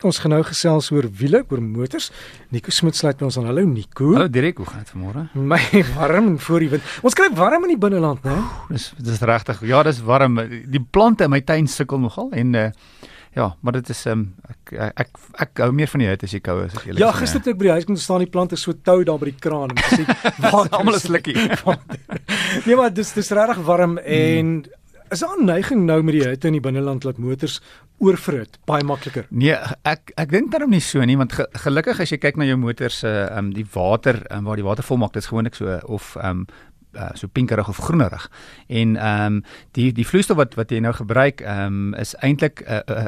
Ons gaan nou gesels oor wiele, oor motors. Nico Smit sluit by ons aan. Hallo Nico. Hallo Dirk, hoe gaan dit vanmôre? My warm voor die wind. Ons kry warm in die binneland, né? Dis dis regtig. Ja, dis warm. Die plante in my tuin sukkel nogal en uh ja, maar dit is um ek ek ek, ek hou meer van die hitte as die koue as ek eerlik is. Ja, gister toe ek by die huis kom staan die plante so tou daar by die kraan en sê wat almal is slukkie. nee, maar dis dis regtig warm en hmm. Is daar 'n neiging nou met die hitte in die binneland dat motors oorvrit baie makliker? Nee, ek ek dink daarom nie so nie want ge, gelukkig as jy kyk na jou motor se uh, um die water um, waar die water volmaak dit is gewoonlik so of um uh, so pinkerig of groenerig. En ehm um, die die vloeistof wat wat jy nou gebruik ehm um, is eintlik uh, uh,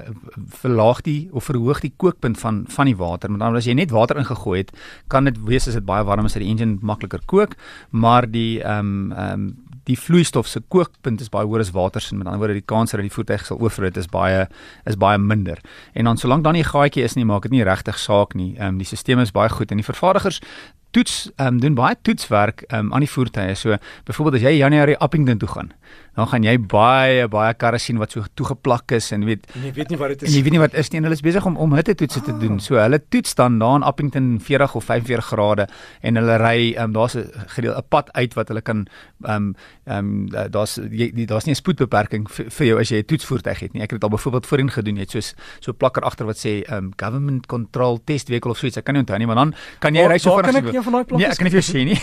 verlaag die of verhoog die kookpunt van van die water. Met ander as jy net water ingegooi het, kan dit wees as dit baie warm is dat die engine makliker kook, maar die ehm um, ehm um, die vloeistof se kookpunt is baie hoër as water se met ander woorde die kans dat die voertuig sal oorvloei is baie is baie minder. En dan solank dan nie 'n gaatjie is nie, maak dit nie regtig saak nie. Ehm um, die stelsel is baie goed en die vervaardigers toets ehm um, doen baie toetswerk ehm um, aan die voertuie. So byvoorbeeld as jy Januarie Appington toe gaan, dan gaan jy baie baie karre sien wat so toegeplak is en weet en jy weet nie wat dit is. En jy weet nie wat is nie en hulle is besig om om hitte toetse ah. te doen. So hulle toets dan daar in Appington 40 of 45 grade en hulle ry um, daar's 'n gedeel 'n pad uit wat hulle kan ehm um, ehm um, daar's daar's nie 'n spoedbeperking vir, vir jou as jy 'n toetsvoertuig het nie. Ek het dit al byvoorbeeld voorheen gedoen net soos so plakker agter wat sê ehm um, government control test vehicle of so iets. Ek kan nie onthou nie, maar dan kan jy ry so vinnig? Nee, ek kan nie vir jou sê nie.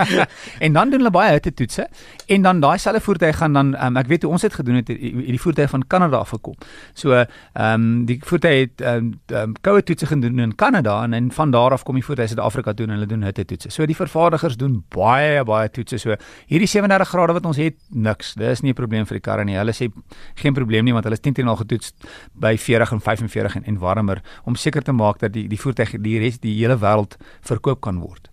en dan doen hulle baie hitte toetse en dan daai selfe voertuie gaan dan um, ek weet hoe ons dit gedoen het hierdie voertuie van Kanada af gekom. So ehm um, die voertuie het ehm um, um, koue toetse gedoen in Kanada en en van daar af kom die voertuie Suid-Afrika toe en hulle doen hitte toetse. So die vervaardigers doen baie baie toetse. So hierdie 37 grade wat ons het, niks. Dis nie 'n probleem vir die karre nie. Hulle sê geen probleem nie want hulle het teen teen al getoets by 40 en 45 en, en warmer om seker te maak dat die die voertuig die res die hele wêreld verkoop kan word.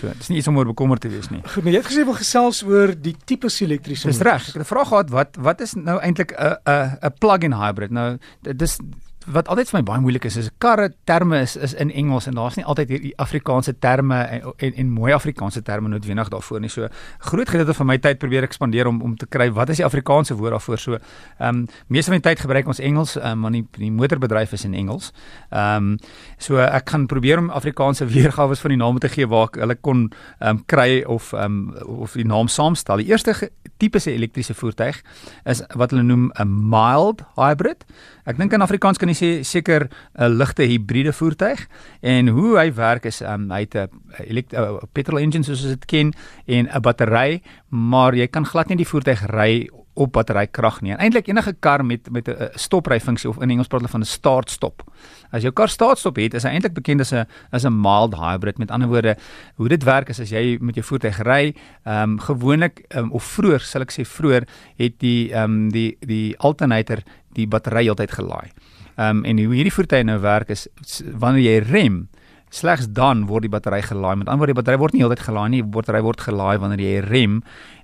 So, dit is nie iets om oor bekommerd te wees nie. Goed, maar jy het gesê wil gesels oor die tipe elektriese motors. Dis reg. Ek het 'n vraag gehad wat wat is nou eintlik 'n 'n 'n plug-in hybrid? Nou, dis wat altyd vir my baie moeilik is is karre terme is is in Engels en daar's nie altyd hierdie Afrikaanse terme en, en en mooi Afrikaanse terme noodwendig daarvoor nie. So groot gedeelte van my tyd probeer ek spandeer om om te kry wat is die Afrikaanse woord daarvoor. So ehm um, meeste van die tyd gebruik ons Engels, um, want die die motorbedryf is in Engels. Ehm um, so ek gaan probeer om Afrikaanse weergawe van die name te gee waar ek hulle kon ehm um, kry of ehm um, of die naam saamstel. Die eerste tipe se elektriese voertuig is wat hulle noem 'n mild hybrid. Ek dink in Afrikaans kan jy sê seker 'n ligte hibriede voertuig en hoe hy werk is um, hy het 'n elektro petrol engine soos ons dit ken en 'n battery, maar jy kan glad nie die voertuig ry op batterykrag nie. En eintlik enige kar met met 'n stopry funksie of in Engels praat hulle van 'n start stop. As jou kar start stop het, is hy eintlik bekend as 'n as 'n mild hybrid. Met ander woorde, hoe dit werk is as jy met jou voertuig ry, ehm um, gewoonlik um, of vroeër, sal ek sê vroeër, het die ehm um, die die alternator die battery heeltyd gelaai. Ehm um, en hoe hierdie voertuie nou werk is wanneer jy rem, slegs dan word die battery gelaai. Met ander woorde, die battery word nie heeltyd gelaai nie, die battery word gelaai wanneer jy rem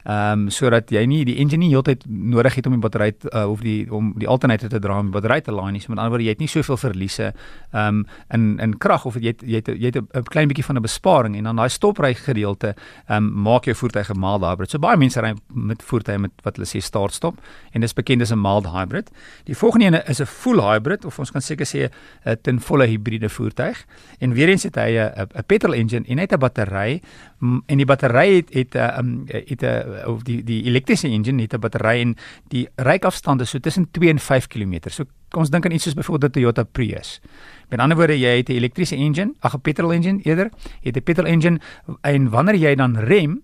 ehm um, sodat jy nie die engine nie heeltyd nodig het om die battery uh, of die om die alternator te dra om die battery te laai nie. So met ander woorde, jy het nie soveel verliese ehm um, in in krag of jy het, jy het, jy het 'n klein bietjie van 'n besparing en dan daai stopry gedeelte ehm um, maak jou voertuig 'n mild hybrid. So baie mense ry met voertuie met wat hulle sê start stop en dis bekend as 'n mild hybrid. Die volgende een is 'n full hybrid of ons kan seker sê 'n ten volle hibriede voertuig. En weer eens het hy 'n 'n petrol engine en net 'n battery en die battery het het 'n um, het 'n of die die elektriese engine het 'n battery en die ryafstande so tussen 2 en 5 km. So ons dink aan iets soos byvoorbeeld 'n Toyota Prius. Met ander woorde, jy het 'n elektriese engine, ag 'n petrol engine eerder, jy het 'n petrol engine en wanneer jy dan rem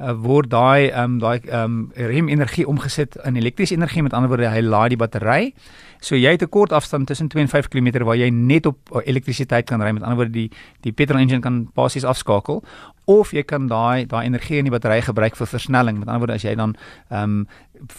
uh, word daai ehm um, daai ehm um, rem energie omgesit in elektriese energie met ander woorde hy laai die battery so jy het 'n kort afstand tussen 2 en 5 km waar jy net op uh, elektrisiteit kan ry met ander woorde die die petrol engine kan basies afskakel of jy kan daai daai energie in die battery gebruik vir versnelling. Met ander woorde as jy dan ehm um,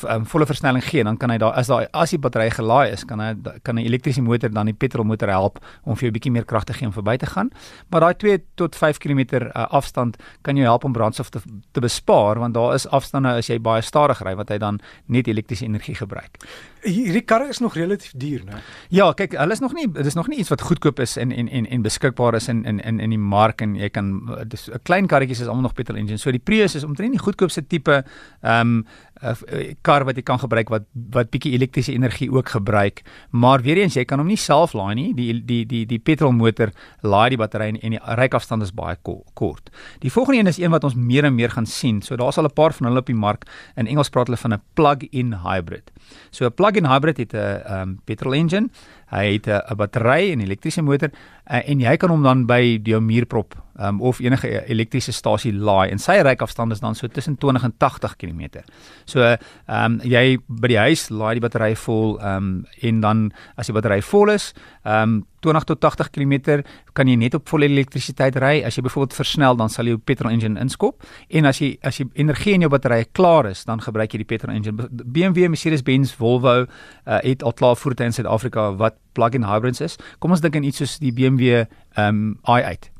um, volle versnelling gee, dan kan hy daai as daai as die battery gelaai is, kan hy kan 'n elektriese motor dan die petrolmotor help om vir jou 'n bietjie meer krag te gee om verby te gaan. Maar daai 2 tot 5 km uh, afstand kan jou help om brandstof te te bespaar want daar is afstande as jy baie stadig ry wat hy dan net elektriese energie gebruik. Hierdie karre is nog relatief duur, né? Ja, kyk, hulle is nog nie dis nog nie iets wat goedkoop is en en en en beskikbaar is in in in in die mark en jy kan dis 'n klein karretjies is almal nog petrol engine. So die Prius is omtrent die goedkoopste tipe ehm um, 'n kar wat jy kan gebruik wat wat bietjie elektriese energie ook gebruik. Maar weer eens, jy kan hom nie self laai nie. Die die die die petrolmotor laai die battery en die reikafstand is baie kort. Die volgende een is een wat ons meer en meer gaan sien. So daar's al 'n paar van hulle op die mark. In Engels praat hulle van 'n plug-in hybrid. So 'n plug-in hybrid het 'n um, petrol engine Hy het 'n battery en elektriese motor uh, en jy kan hom dan by jou muurprop um, of enige elektriese stasie laai en sy reikafstand is dan so tussen 20 en 80 km. So ehm um, jy by die huis laai die battery vol ehm um, en dan as die battery vol is, ehm um, 20 tot 80 km kan jy net op volle elektrisiteit ry. As jy byvoorbeeld versnel, dan sal jy jou petrol engine inskop en as jy as jy energie in jou battery klaar is, dan gebruik jy die petrol engine. BMW, Mercedes-Benz, Volvo uh, het al klaar voertuie in Suid-Afrika wat plug-in hybrids is. Kom ons dink aan iets soos die BMW um i8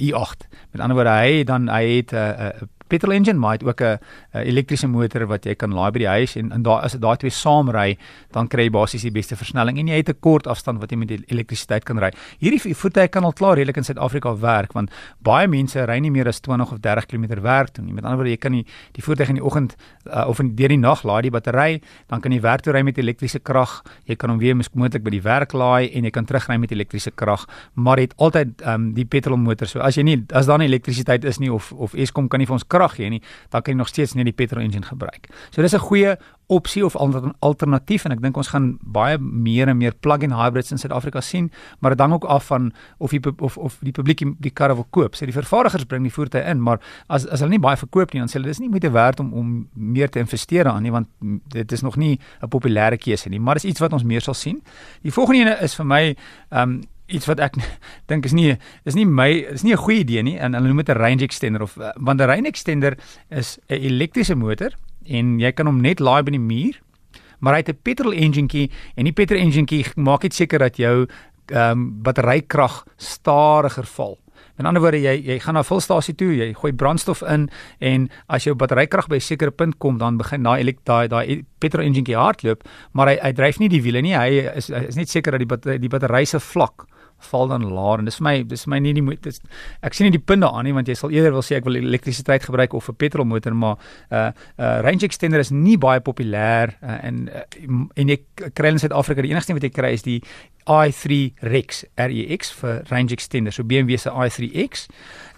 i8. Met ander woorde, hy dan hy het 'n uh, uh, petrol engine maar het ook 'n elektriese motor wat jy kan laai by die huis en en daar as daai twee saam ry dan kry jy basies die beste versnelling en jy het 'n kort afstand wat jy met elektrisiteit kan ry. Hierdie voertuie kan al klaar redelik in Suid-Afrika werk want baie mense ry nie meer as 20 of 30 km werk toe nie. Met ander woorde jy kan die die voertuig in die oggend uh, of in deur die nag laai die battery, dan kan jy werk toe ry met elektriese krag. Jy kan hom weer moontlik by die werk laai en jy kan terugry met elektriese krag, maar jy het altyd um, die petrolmotor. So as jy nie as daar nie elektrisiteit is nie of of Eskom kan nie vir ons krag gee nie, dan kan jy nog steeds net die petrol engine gebruik. So dis 'n goeie opsie of alternatief en ek dink ons gaan baie meer en meer plug-in hybrids in Suid-Afrika sien, maar dit hang ook af van of die of of die publiek die, die karre wil koop. So die vervaardigers bring die voertuie in, maar as as hulle nie baie verkoop nie, dan sê hulle dis nie moeite werd om om meer te investeer aan nie want dit is nog nie 'n populêre keuse nie, maar dis iets wat ons meer sal sien. Die volgende een is vir my ehm um, iets wat ek dink is nie is nie my is nie 'n goeie idee nie en hulle noem dit 'n range extender of uh, want 'n range extender is 'n elektriese motor en jy kan hom net laai by die muur maar hy het 'n petrol enjinkie en die petrol enjinkie maak dit seker dat jou ehm um, batterykrag stadiger val. In ander woorde jy jy gaan na 'n vulstasie toe, jy gooi brandstof in en as jou batterykrag by 'n sekere punt kom, dan begin daai daai daai petrol enjinkie hardloop, maar hy hy dryf nie die wiele nie. Hy is hy is net seker dat die battery, die battery se vlak val dan laer. En dis vir my dis vir my nie die dis, ek sien nie die punte aan nie want jy sal eerder wil sê ek wil elektrisiteit gebruik of 'n petrolmotor maar 'n uh, uh, range extender is nie baie populêr uh, en uh, en jy kry in Suid-Afrika die enigste wat jy kry is die i3 Rex REX vir range extender so BMW se i3X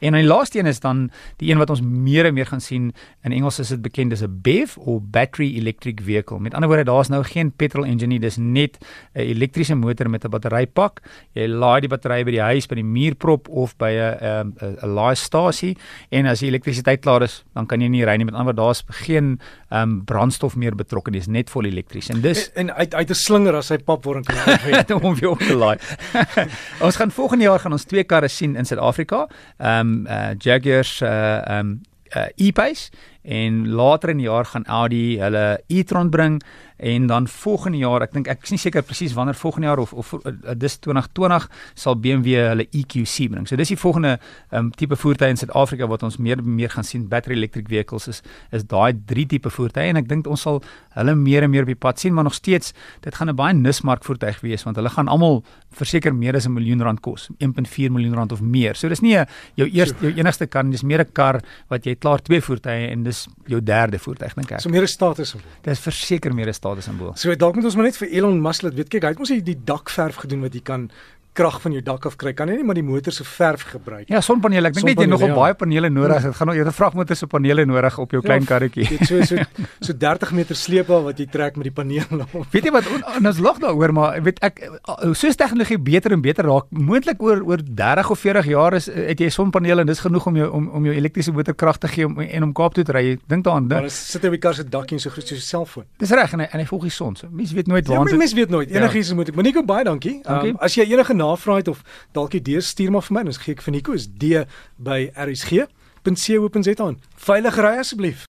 en die laaste een is dan die een wat ons meer en meer gaan sien in Engels is dit bekend as 'n BEV of battery electric vehicle. Met ander woorde daar's nou geen petrol engine nie dis net 'n elektriese motor met 'n batterypak. Jy laai die battery by die huis by die muurprop of by 'n 'n 'n laaistasie en as die elektrisiteit klaar is dan kan jy nie ry nie met ander woorde daar's geen um, brandstof meer betrokke dis net vol elektries en dis en, en uit uit 'n slinger as hy pap word kan weer opgelaai. ons gaan volgende jaar gaan ons twee karre sien in Suid-Afrika. Ehm um, uh Jaguars uh ehm um, uh, E-Pace en later in die jaar gaan Audi hulle e-tron bring en dan volgende jaar, ek dink ek is nie seker presies wanneer volgende jaar of of uh, dis 2020 sal BMW hulle EQC bring. So dis die volgende um, tipe voertuie in Suid-Afrika wat ons meer meer gaan sien battery electric vehicles is is daai drie tipe voertuie en ek dink ons sal hulle meer en meer op die pad sien, maar nog steeds dit gaan 'n baie nismark voertuig wees want hulle gaan almal verseker meer as 'n miljoen rand kos, 1.4 miljoen rand of meer. So dis nie 'n jou eerste jou enigste kar, dis meer 'n kar wat jy klaar twee voertuie en dis jou derde voertuig dink ek. So meer 'n status simbool. Dit is verseker meer 'n status simbool. So dalk moet ons maar net vir Elon Musk laat weet kyk, hy het mos die dakverf gedoen wat jy kan krag van jou dak af kry. Kan jy nie maar die motor se verf gebruik nie? Ja, sonpanele. Ek dink net jy nog op ja. baie panele nodig het. Gaan nou 'n vragmotor se panele nodig op jou ja, klein karretjie. Dit so so so 30 meter sleepwa wat jy trek met die panele. weet jy wat en ons lag daaroor maar weet ek soos tegnologie beter en beter raak, moontlik oor oor 30 of 40 jaar is het jy sonpanele en dis genoeg om jou om om jou elektriese motor krag te gee om en om Kaap toe te ry. Dink daaraan. Maar sit jy op die kar se dakkie so groot soos 'n selfoon. Dis reg en hy en hy volg die son. So mense weet nooit waar. Ja, mense weet nooit. Enigiets ja. moet ek. Monique baie dankie. dankie. Um, as jy enige navraag het of dalk die deur stuur maar vir my, dan gee ek vir Nico is D by rsg.co.za. Veilig ry asseblief.